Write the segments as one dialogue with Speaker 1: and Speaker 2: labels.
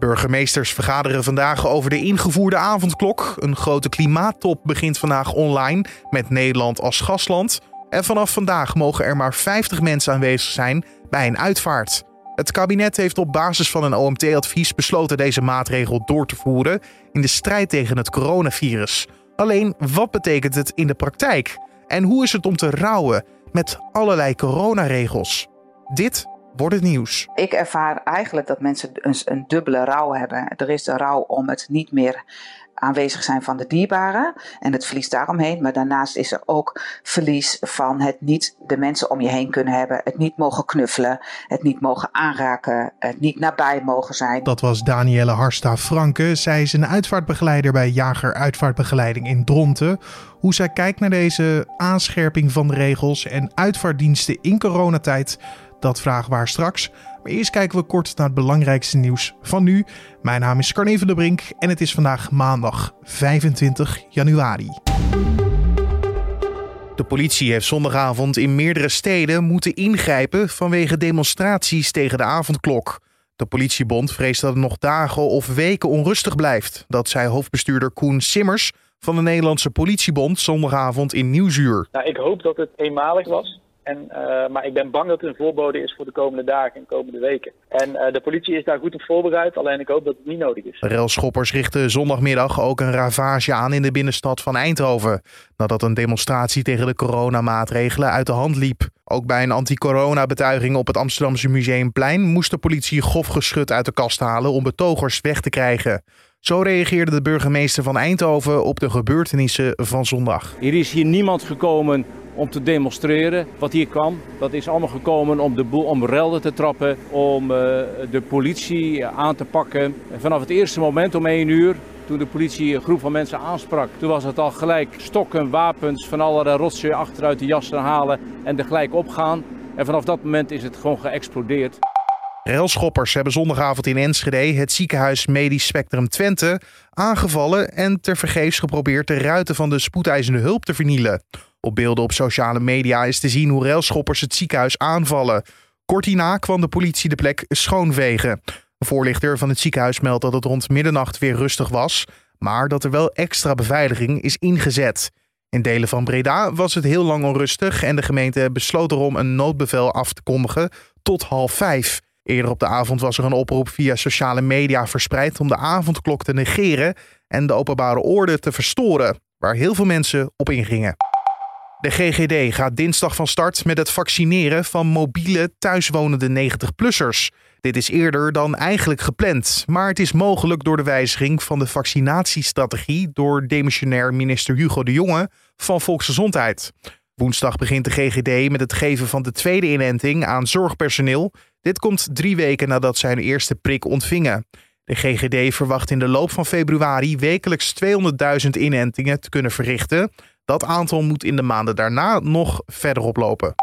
Speaker 1: Burgemeesters vergaderen vandaag over de ingevoerde avondklok. Een grote klimaattop begint vandaag online met Nederland als gastland. En vanaf vandaag mogen er maar 50 mensen aanwezig zijn bij een uitvaart. Het kabinet heeft op basis van een OMT-advies besloten deze maatregel door te voeren in de strijd tegen het coronavirus. Alleen, wat betekent het in de praktijk? En hoe is het om te rouwen met allerlei coronaregels? Dit wordt het nieuws.
Speaker 2: Ik ervaar eigenlijk dat mensen een, een dubbele rouw hebben. Er is de rouw om het niet meer aanwezig zijn van de dierbaren en het verlies daaromheen. Maar daarnaast is er ook verlies van het niet de mensen om je heen kunnen hebben, het niet mogen knuffelen, het niet mogen aanraken, het niet nabij mogen zijn.
Speaker 1: Dat was Danielle Harsta-Franke. Zij is een uitvaartbegeleider bij Jager Uitvaartbegeleiding in Dronten. Hoe zij kijkt naar deze aanscherping van de regels en uitvaartdiensten in coronatijd dat vragen we haar straks. Maar eerst kijken we kort naar het belangrijkste nieuws van nu. Mijn naam is Carne van der Brink en het is vandaag maandag 25 januari. De politie heeft zondagavond in meerdere steden moeten ingrijpen vanwege demonstraties tegen de avondklok. De politiebond vreest dat het nog dagen of weken onrustig blijft. Dat zei hoofdbestuurder Koen Simmers van de Nederlandse Politiebond zondagavond in Nieuwsuur.
Speaker 3: Nou, ik hoop dat het eenmalig was. En, uh, maar ik ben bang dat het een voorbode is voor de komende dagen en komende weken. En uh, de politie is daar goed op voorbereid, alleen ik hoop dat het niet nodig is.
Speaker 1: Relschoppers richten zondagmiddag ook een ravage aan in de binnenstad van Eindhoven. Nadat een demonstratie tegen de coronamaatregelen uit de hand liep. Ook bij een anti-corona-betuiging op het Amsterdamse Museumplein moest de politie geschut uit de kast halen om betogers weg te krijgen. Zo reageerde de burgemeester van Eindhoven op de gebeurtenissen van zondag.
Speaker 4: Er is hier niemand gekomen om te demonstreren. Wat hier kwam, dat is allemaal gekomen om de boel om relden te trappen, om uh, de politie aan te pakken. En vanaf het eerste moment om 1 uur, toen de politie een groep van mensen aansprak, toen was het al gelijk stokken, wapens, van allerlei rotzooi achteruit de jassen halen en er gelijk opgaan. En vanaf dat moment is het gewoon geëxplodeerd.
Speaker 1: Relschoppers hebben zondagavond in Enschede het ziekenhuis Medisch Spectrum Twente aangevallen en tevergeefs geprobeerd de ruiten van de spoedeisende hulp te vernielen. Op beelden op sociale media is te zien hoe railschoppers het ziekenhuis aanvallen. Kort hierna kwam de politie de plek schoonvegen. Een voorlichter van het ziekenhuis meldt dat het rond middernacht weer rustig was, maar dat er wel extra beveiliging is ingezet. In delen van Breda was het heel lang onrustig en de gemeente besloot erom een noodbevel af te kondigen tot half vijf. Eerder op de avond was er een oproep via sociale media verspreid om de avondklok te negeren en de openbare orde te verstoren, waar heel veel mensen op ingingen. De GGD gaat dinsdag van start met het vaccineren van mobiele thuiswonende 90-plussers. Dit is eerder dan eigenlijk gepland, maar het is mogelijk door de wijziging van de vaccinatiestrategie door demissionair minister Hugo de Jonge van Volksgezondheid. Woensdag begint de GGD met het geven van de tweede inenting aan zorgpersoneel. Dit komt drie weken nadat zij een eerste prik ontvingen. De GGD verwacht in de loop van februari wekelijks 200.000 inentingen te kunnen verrichten. Dat aantal moet in de maanden daarna nog verder oplopen.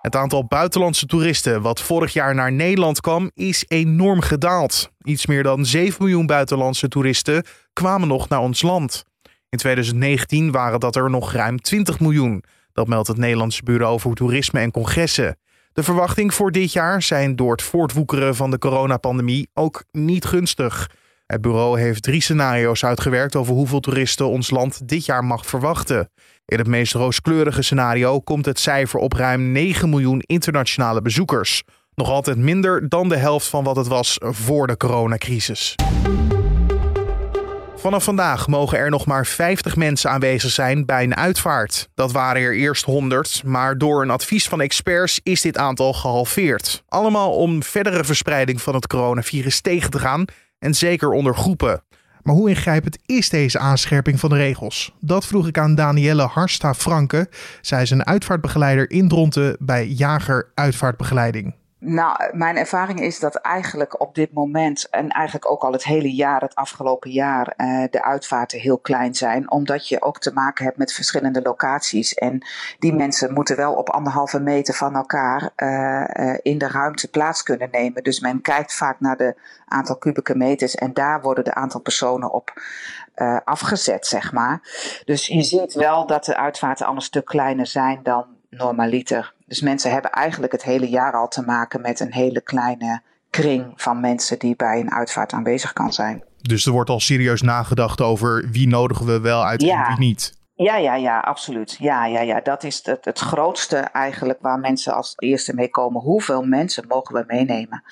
Speaker 1: Het aantal buitenlandse toeristen wat vorig jaar naar Nederland kwam, is enorm gedaald. Iets meer dan 7 miljoen buitenlandse toeristen kwamen nog naar ons land. In 2019 waren dat er nog ruim 20 miljoen. Dat meldt het Nederlandse Bureau voor Toerisme en Congressen. De verwachting voor dit jaar zijn door het voortwoekeren van de coronapandemie ook niet gunstig. Het bureau heeft drie scenario's uitgewerkt over hoeveel toeristen ons land dit jaar mag verwachten. In het meest rooskleurige scenario komt het cijfer op ruim 9 miljoen internationale bezoekers. Nog altijd minder dan de helft van wat het was voor de coronacrisis. Vanaf vandaag mogen er nog maar 50 mensen aanwezig zijn bij een uitvaart. Dat waren er eerst 100, maar door een advies van experts is dit aantal gehalveerd. Allemaal om verdere verspreiding van het coronavirus tegen te gaan en zeker onder groepen. Maar hoe ingrijpend is deze aanscherping van de regels? Dat vroeg ik aan Danielle Harsta-Franke. Zij is een uitvaartbegeleider in Dronten bij Jager Uitvaartbegeleiding.
Speaker 2: Nou, mijn ervaring is dat eigenlijk op dit moment en eigenlijk ook al het hele jaar, het afgelopen jaar, uh, de uitvaarten heel klein zijn. Omdat je ook te maken hebt met verschillende locaties. En die mensen moeten wel op anderhalve meter van elkaar uh, in de ruimte plaats kunnen nemen. Dus men kijkt vaak naar de aantal kubieke meters en daar worden de aantal personen op afgezet, zeg maar. Dus je ziet wel dat de uitvaarten al een stuk kleiner zijn dan normaliter. Dus mensen hebben eigenlijk het hele jaar al te maken met een hele kleine kring van mensen die bij een uitvaart aanwezig kan zijn.
Speaker 1: Dus er wordt al serieus nagedacht over wie nodigen we wel uit en wie niet.
Speaker 2: Ja, ja, ja, absoluut. Ja, ja, ja. Dat is het, het grootste eigenlijk waar mensen als eerste mee komen. Hoeveel mensen mogen we meenemen?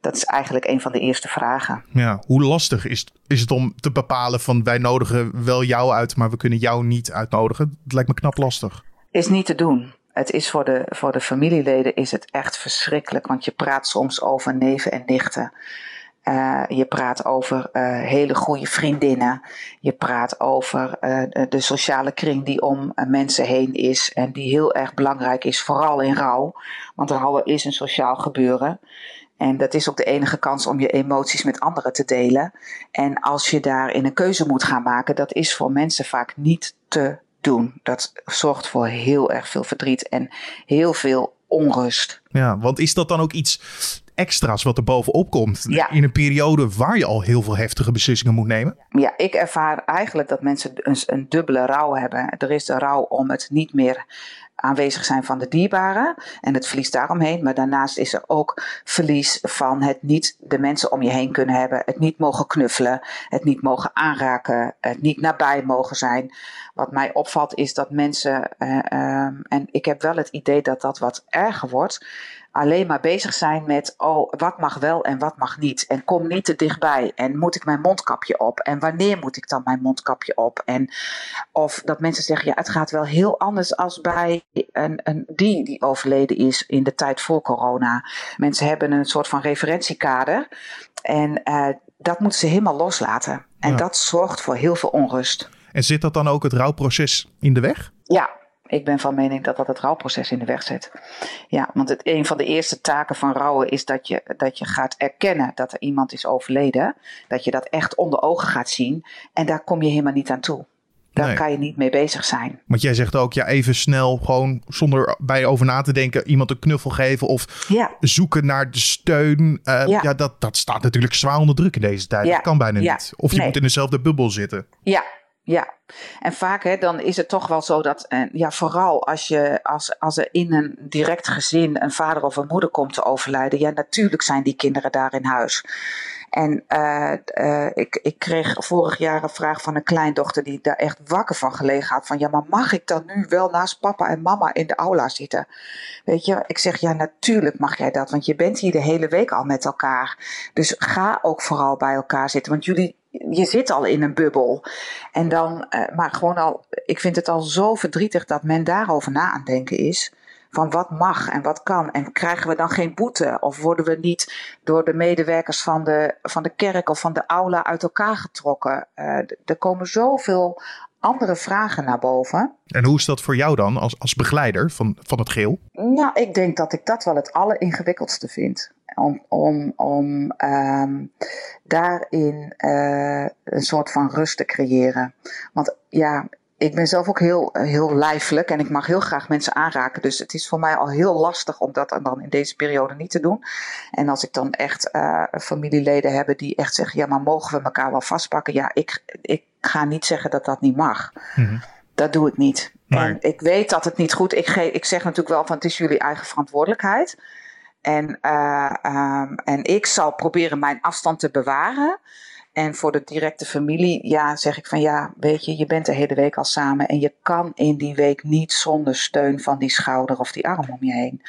Speaker 2: Dat is eigenlijk een van de eerste vragen.
Speaker 1: Ja, hoe lastig is, is het om te bepalen van wij nodigen wel jou uit, maar we kunnen jou niet uitnodigen? Dat lijkt me knap lastig.
Speaker 2: Is niet te doen. Het is voor de, voor de familieleden is het echt verschrikkelijk, want je praat soms over neven en nichten. Uh, je praat over uh, hele goede vriendinnen. Je praat over uh, de sociale kring die om mensen heen is. En die heel erg belangrijk is, vooral in rouw. Want rouwen is een sociaal gebeuren. En dat is ook de enige kans om je emoties met anderen te delen. En als je daarin een keuze moet gaan maken, dat is voor mensen vaak niet te doen. Dat zorgt voor heel erg veel verdriet en heel veel onrust.
Speaker 1: Ja, want is dat dan ook iets extra's wat er bovenop komt in een periode waar je al heel veel heftige beslissingen moet nemen?
Speaker 2: Ja, ik ervaar eigenlijk dat mensen een, een dubbele rouw hebben. Er is de rouw om het niet meer aanwezig zijn van de dierbaren en het verlies daaromheen. Maar daarnaast is er ook verlies van het niet de mensen om je heen kunnen hebben, het niet mogen knuffelen, het niet mogen aanraken, het niet nabij mogen zijn. Wat mij opvalt is dat mensen, uh, uh, en ik heb wel het idee dat dat wat erger wordt, alleen maar bezig zijn met, oh, wat mag wel en wat mag niet. En kom niet te dichtbij. En moet ik mijn mondkapje op? En wanneer moet ik dan mijn mondkapje op? En of dat mensen zeggen, ja, het gaat wel heel anders als bij een, een die die overleden is in de tijd voor corona. Mensen hebben een soort van referentiekader. En uh, dat moeten ze helemaal loslaten. En ja. dat zorgt voor heel veel onrust.
Speaker 1: En zit dat dan ook het rouwproces in de weg?
Speaker 2: Ja, ik ben van mening dat dat het rouwproces in de weg zet. Ja, want het, een van de eerste taken van rouwen is dat je, dat je gaat erkennen dat er iemand is overleden. Dat je dat echt onder ogen gaat zien. En daar kom je helemaal niet aan toe. Daar nee. kan je niet mee bezig zijn.
Speaker 1: Want jij zegt ook, ja, even snel, gewoon zonder bij over na te denken, iemand een knuffel geven of ja. zoeken naar de steun. Uh, ja. ja, dat, dat staat natuurlijk zwaar onder druk in deze tijd. Ja. Dat kan bijna niet. Of je nee. moet in dezelfde bubbel zitten.
Speaker 2: Ja, ja, en vaak hè, dan is het toch wel zo dat, en ja, vooral als, je, als, als er in een direct gezin een vader of een moeder komt te overlijden, ja, natuurlijk zijn die kinderen daar in huis. En uh, uh, ik, ik kreeg vorig jaar een vraag van een kleindochter die daar echt wakker van gelegen had. Van ja, maar mag ik dan nu wel naast papa en mama in de aula zitten? Weet je, ik zeg ja, natuurlijk mag jij dat. Want je bent hier de hele week al met elkaar. Dus ga ook vooral bij elkaar zitten. Want jullie je zit al in een bubbel. En dan, uh, maar gewoon al, ik vind het al zo verdrietig dat men daarover na aan denken is. Van wat mag en wat kan. En krijgen we dan geen boete? Of worden we niet door de medewerkers van de, van de kerk of van de aula uit elkaar getrokken? Uh, er komen zoveel andere vragen naar boven.
Speaker 1: En hoe is dat voor jou dan als, als begeleider van, van het geel?
Speaker 2: Nou, ik denk dat ik dat wel het alleringewikkeldste vind om, om, om um, daarin uh, een soort van rust te creëren. Want ja, ik ben zelf ook heel, heel lijfelijk en ik mag heel graag mensen aanraken. Dus het is voor mij al heel lastig om dat dan in deze periode niet te doen. En als ik dan echt uh, familieleden heb die echt zeggen: ja, maar mogen we elkaar wel vastpakken? Ja, ik, ik ga niet zeggen dat dat niet mag. Mm-hmm. Dat doe ik niet. Maar... En ik weet dat het niet goed is. Ik, ik zeg natuurlijk wel van het is jullie eigen verantwoordelijkheid. En, uh, um, en ik zal proberen mijn afstand te bewaren. En voor de directe familie, ja, zeg ik van ja, weet je, je bent de hele week al samen. En je kan in die week niet zonder steun van die schouder of die arm om je heen.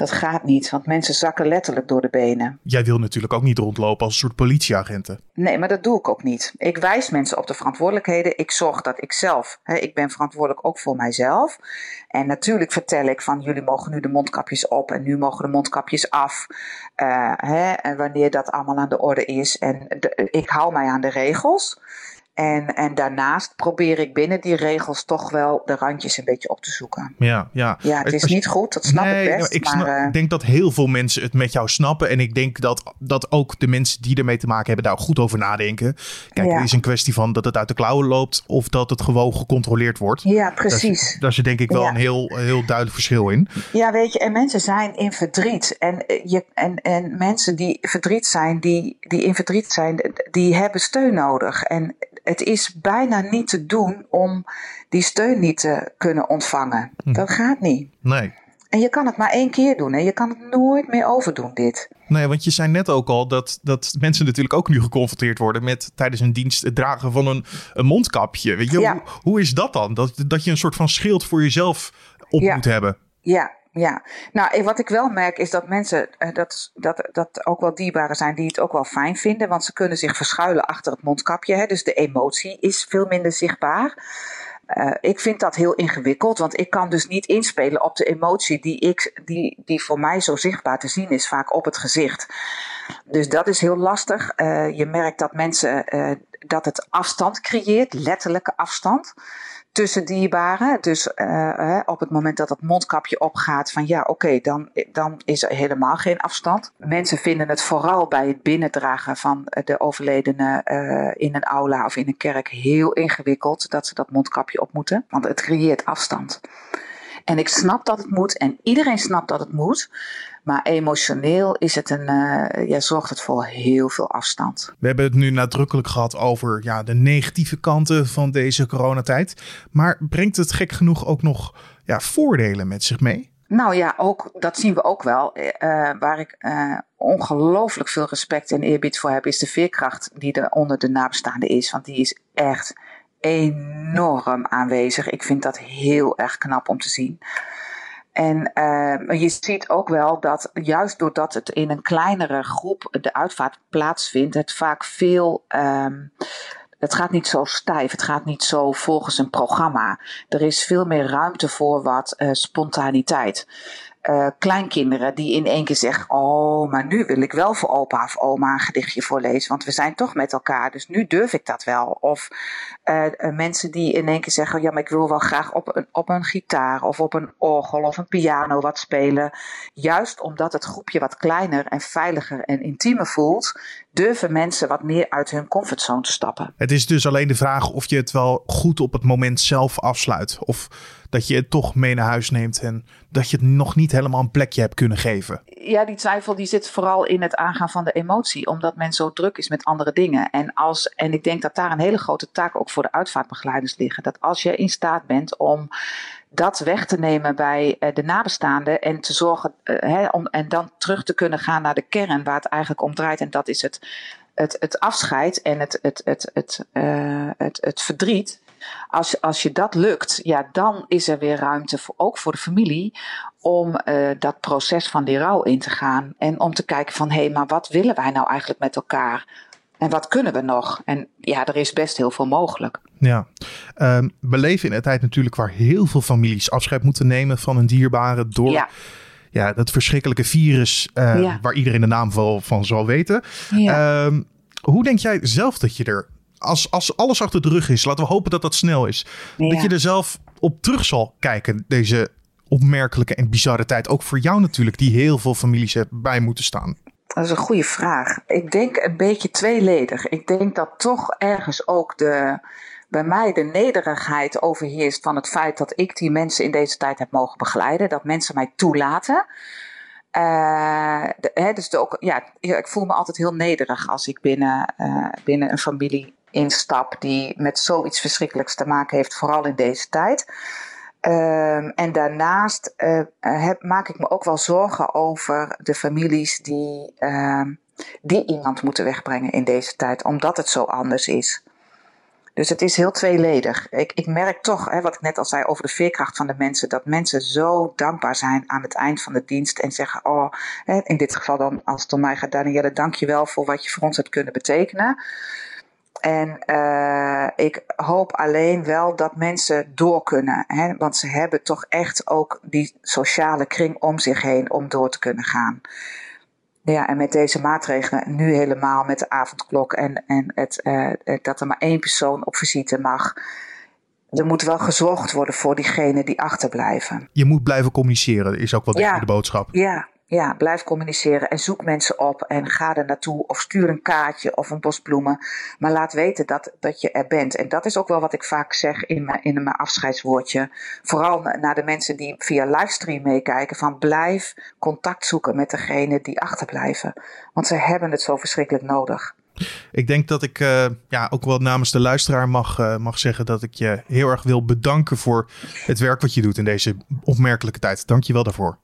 Speaker 2: Dat gaat niet, want mensen zakken letterlijk door de benen.
Speaker 1: Jij wil natuurlijk ook niet rondlopen als een soort politieagenten.
Speaker 2: Nee, maar dat doe ik ook niet. Ik wijs mensen op de verantwoordelijkheden. Ik zorg dat ik zelf, hè, ik ben verantwoordelijk ook voor mijzelf. En natuurlijk vertel ik van jullie mogen nu de mondkapjes op en nu mogen de mondkapjes af. Uh, hè, en wanneer dat allemaal aan de orde is. En de, ik hou mij aan de regels. En, en daarnaast probeer ik binnen die regels toch wel de randjes een beetje op te zoeken.
Speaker 1: Ja, ja.
Speaker 2: ja het is niet goed, dat snap nee, ik best.
Speaker 1: Ik snap,
Speaker 2: maar,
Speaker 1: uh, denk dat heel veel mensen het met jou snappen. En ik denk dat, dat ook de mensen die ermee te maken hebben daar goed over nadenken. Kijk, ja. het is een kwestie van dat het uit de klauwen loopt of dat het gewoon gecontroleerd wordt.
Speaker 2: Ja, precies.
Speaker 1: Daar zit denk ik wel ja. een heel, heel duidelijk verschil in.
Speaker 2: Ja, weet je, en mensen zijn in verdriet. En, je, en, en mensen die verdriet zijn, die, die in verdriet zijn, die hebben steun nodig. En het is bijna niet te doen om die steun niet te kunnen ontvangen. Hm. Dat gaat niet.
Speaker 1: Nee.
Speaker 2: En je kan het maar één keer doen en je kan het nooit meer overdoen, dit.
Speaker 1: Nee, want je zei net ook al dat, dat mensen natuurlijk ook nu geconfronteerd worden met tijdens een dienst het dragen van een, een mondkapje. Weet je, hoe, hoe, is dat dan? Dat, dat je een soort van schild voor jezelf op moet hebben.
Speaker 2: Ja, ja, nou wat ik wel merk is dat mensen, uh, dat, dat, dat ook wel dierbaren zijn die het ook wel fijn vinden, want ze kunnen zich verschuilen achter het mondkapje. Hè, dus de emotie is veel minder zichtbaar. Uh, ik vind dat heel ingewikkeld, want ik kan dus niet inspelen op de emotie die, ik, die, die voor mij zo zichtbaar te zien is, vaak op het gezicht. Dus dat is heel lastig. Uh, je merkt dat mensen, dat het afstand creëert, letterlijke afstand tussen dierbaren. Dus uh, op het moment dat het mondkapje opgaat van ja, oké, dan, dan is er helemaal geen afstand. Mensen vinden het vooral bij het binnendragen van de overledene in een aula of in een kerk heel ingewikkeld dat ze dat mondkapje op moeten. Want het creëert afstand. En ik snap dat het moet en iedereen snapt dat het moet. Maar emotioneel is het een, uh, ja, zorgt het voor heel veel afstand.
Speaker 1: We hebben het nu nadrukkelijk gehad over ja, de negatieve kanten van deze coronatijd. Maar brengt het gek genoeg ook nog ja, voordelen met zich mee?
Speaker 2: Nou ja, ook, dat zien we ook wel. Uh, waar ik uh, ongelooflijk veel respect en eerbied voor heb, is de veerkracht die er onder de nabestaanden is. Want die is echt enorm aanwezig. Ik vind dat heel erg knap om te zien. En uh, je ziet ook wel dat juist doordat het in een kleinere groep de uitvaart plaatsvindt, het vaak veel. Um, het gaat niet zo stijf, het gaat niet zo volgens een programma. Er is veel meer ruimte voor wat uh, spontaniteit uh, kleinkinderen die in één keer zeggen: Oh, maar nu wil ik wel voor opa of oma een gedichtje voorlezen, want we zijn toch met elkaar, dus nu durf ik dat wel. Of uh, mensen die in één keer zeggen: Ja, maar ik wil wel graag op een, op een gitaar of op een orgel of een piano wat spelen. Juist omdat het groepje wat kleiner en veiliger en intiemer voelt, durven mensen wat meer uit hun comfortzone te stappen.
Speaker 1: Het is dus alleen de vraag of je het wel goed op het moment zelf afsluit. Of dat je het toch mee naar huis neemt en dat je het nog niet helemaal een plekje hebt kunnen geven.
Speaker 2: Ja, die twijfel die zit vooral in het aangaan van de emotie, omdat men zo druk is met andere dingen. En, als, en ik denk dat daar een hele grote taak ook voor de uitvaartbegeleiders liggen. Dat als je in staat bent om dat weg te nemen bij uh, de nabestaanden en te zorgen hè, om, en dan terug te kunnen gaan naar de kern waar het eigenlijk om draait. En dat is het, het, het afscheid en het, het, het, het, uh, het, het verdriet. Als, als je dat lukt, ja, dan is er weer ruimte ook voor de familie om dat proces van die rouw in te gaan. En om te kijken van, hé, hey, maar wat willen wij nou eigenlijk met elkaar? En wat kunnen we nog? En ja, er is best heel veel mogelijk.
Speaker 1: Ja, um, we leven in een tijd natuurlijk waar heel veel families afscheid moeten nemen van een dierbare door... Ja ja, dat verschrikkelijke virus uh, ja. waar iedereen de naam van, van zal weten. Ja. Um, hoe denk jij zelf dat je er als, als alles achter de rug is, laten we hopen dat dat snel is, dat je er zelf op terug zal kijken, deze opmerkelijke en bizarre tijd. Ook voor jou natuurlijk, die heel veel families bij moeten staan.
Speaker 2: Dat is een goede vraag. Ik denk een beetje tweeledig. Ik denk dat toch ergens ook de, bij mij de nederigheid overheerst van het feit dat ik die mensen in deze tijd heb mogen begeleiden. Dat mensen mij toelaten. De, hè, dus ook, ja, ik voel me altijd heel nederig als ik binnen, uh, binnen een familie instap die met zoiets verschrikkelijks te maken heeft, vooral in deze tijd. Um, en daarnaast heb, maak ik me ook wel zorgen over de families die, uh, die iemand moeten wegbrengen in deze tijd, omdat het zo anders is. Dus het is heel tweeledig. Ik, ik merk toch, hè, wat ik net al zei over de veerkracht van de mensen, dat mensen zo dankbaar zijn aan het eind van de dienst en zeggen: Oh, hè, in dit geval dan, als het om mij gaat, Danielle, dank je wel voor wat je voor ons hebt kunnen betekenen. En uh, ik hoop alleen wel dat mensen door kunnen. Hè? Want ze hebben toch echt ook die sociale kring om zich heen om door te kunnen gaan. Ja, en met deze maatregelen, nu helemaal met de avondklok en, en het, uh, dat er maar één persoon op visite mag. Er moet wel gezorgd worden voor diegenen die achterblijven.
Speaker 1: Je moet blijven communiceren, is ook wel ja, de boodschap.
Speaker 2: Ja, ja, blijf communiceren en zoek mensen op en ga er naartoe of stuur een kaartje of een bos bloemen. Maar laat weten dat, dat je er bent. En dat is ook wel wat ik vaak zeg in mijn, in mijn afscheidswoordje. Vooral naar de mensen die via livestream meekijken van blijf contact zoeken met degene die achterblijven. Want ze hebben het zo verschrikkelijk nodig.
Speaker 1: Ik denk dat ik uh, ja, ook wel namens de luisteraar mag, uh, mag zeggen dat ik je heel erg wil bedanken voor het werk wat je doet in deze opmerkelijke tijd. Dank je wel daarvoor.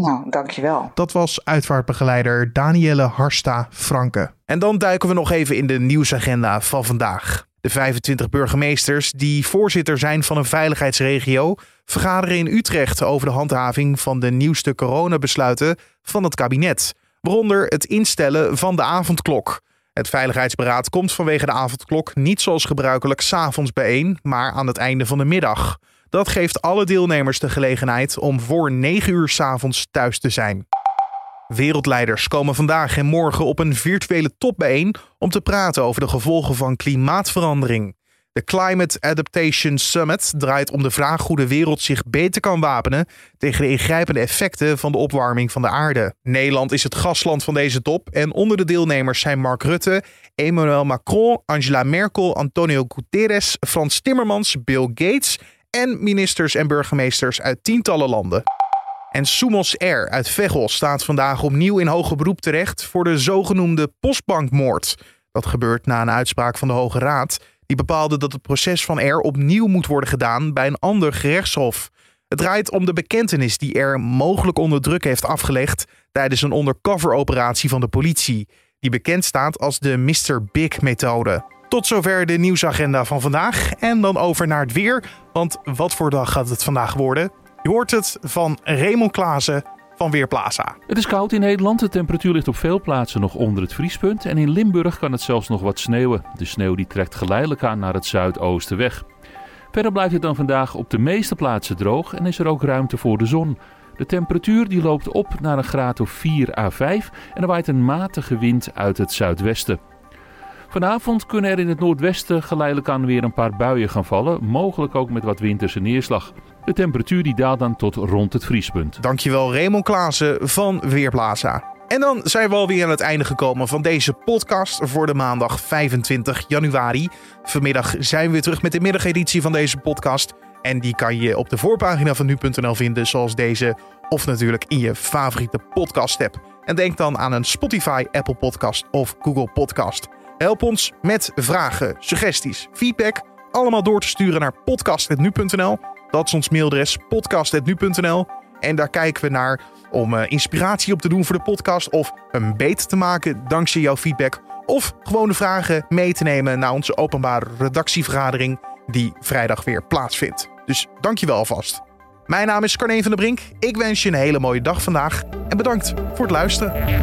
Speaker 2: Nou, dankjewel.
Speaker 1: Dat was uitvaartbegeleider Danielle Harsta Franke. En dan duiken we nog even in de nieuwsagenda van vandaag. De 25 burgemeesters die voorzitter zijn van een veiligheidsregio vergaderen in Utrecht over de handhaving van de nieuwste coronabesluiten van het kabinet, waaronder het instellen van de avondklok. Het Veiligheidsberaad komt vanwege de avondklok niet zoals gebruikelijk s'avonds bijeen, maar aan het einde van de middag. Dat geeft alle deelnemers de gelegenheid om voor 9 uur s'avonds thuis te zijn. Wereldleiders komen vandaag en morgen op een virtuele top bijeen om te praten over de gevolgen van klimaatverandering. De Climate Adaptation Summit draait om de vraag hoe de wereld zich beter kan wapenen tegen de ingrijpende effecten van de opwarming van de aarde. Nederland is het gastland van deze top en onder de deelnemers zijn Mark Rutte, Emmanuel Macron, Angela Merkel, Antonio Guterres, Frans Timmermans, Bill Gates en ministers en burgemeesters uit tientallen landen. En Sumos Air uit Veghel staat vandaag opnieuw in hoger beroep terecht voor de zogenoemde postbankmoord. Dat gebeurt na een uitspraak van de Hoge Raad. Die bepaalde dat het proces van Air opnieuw moet worden gedaan bij een ander gerechtshof. Het draait om de bekentenis die Air mogelijk onder druk heeft afgelegd tijdens een undercover-operatie van de politie, die bekend staat als de Mr. Big-methode. Tot zover de nieuwsagenda van vandaag. En dan over naar het weer. Want wat voor dag gaat het vandaag worden? Je hoort het van Raymond Klaassen van Weerplaza.
Speaker 5: Het is koud in Nederland. De temperatuur ligt op veel plaatsen nog onder het vriespunt. En in Limburg kan het zelfs nog wat sneeuwen. De sneeuw die trekt geleidelijk aan naar het zuidoosten weg. Verder blijft het dan vandaag op de meeste plaatsen droog en is er ook ruimte voor de zon. De temperatuur die loopt op naar een graad of 4 à 5 en er waait een matige wind uit het zuidwesten. Vanavond kunnen er in het noordwesten geleidelijk aan weer een paar buien gaan vallen, mogelijk ook met wat winterse neerslag. De temperatuur die daalt dan tot rond het vriespunt.
Speaker 1: Dankjewel Raymond Klaassen van Weerplaza. En dan zijn we alweer aan het einde gekomen van deze podcast voor de maandag 25 januari. Vanmiddag zijn we weer terug met de middageditie van deze podcast. En die kan je op de voorpagina van nu.nl vinden, zoals deze, of natuurlijk in je favoriete podcast-app. En denk dan aan een Spotify, Apple Podcast of Google Podcast. Help ons met vragen, suggesties, feedback, allemaal door te sturen naar podcast.nu.nl. Dat is ons mailadres podcast.nu.nl. En daar kijken we naar om uh, inspiratie op te doen voor de podcast of een beet te maken dankzij jouw feedback. Of gewoon de vragen mee te nemen naar onze openbare redactievergadering die vrijdag weer plaatsvindt. Dus dankjewel alvast. Mijn naam is Carne van der Brink. Ik wens je een hele mooie dag vandaag en bedankt voor het luisteren.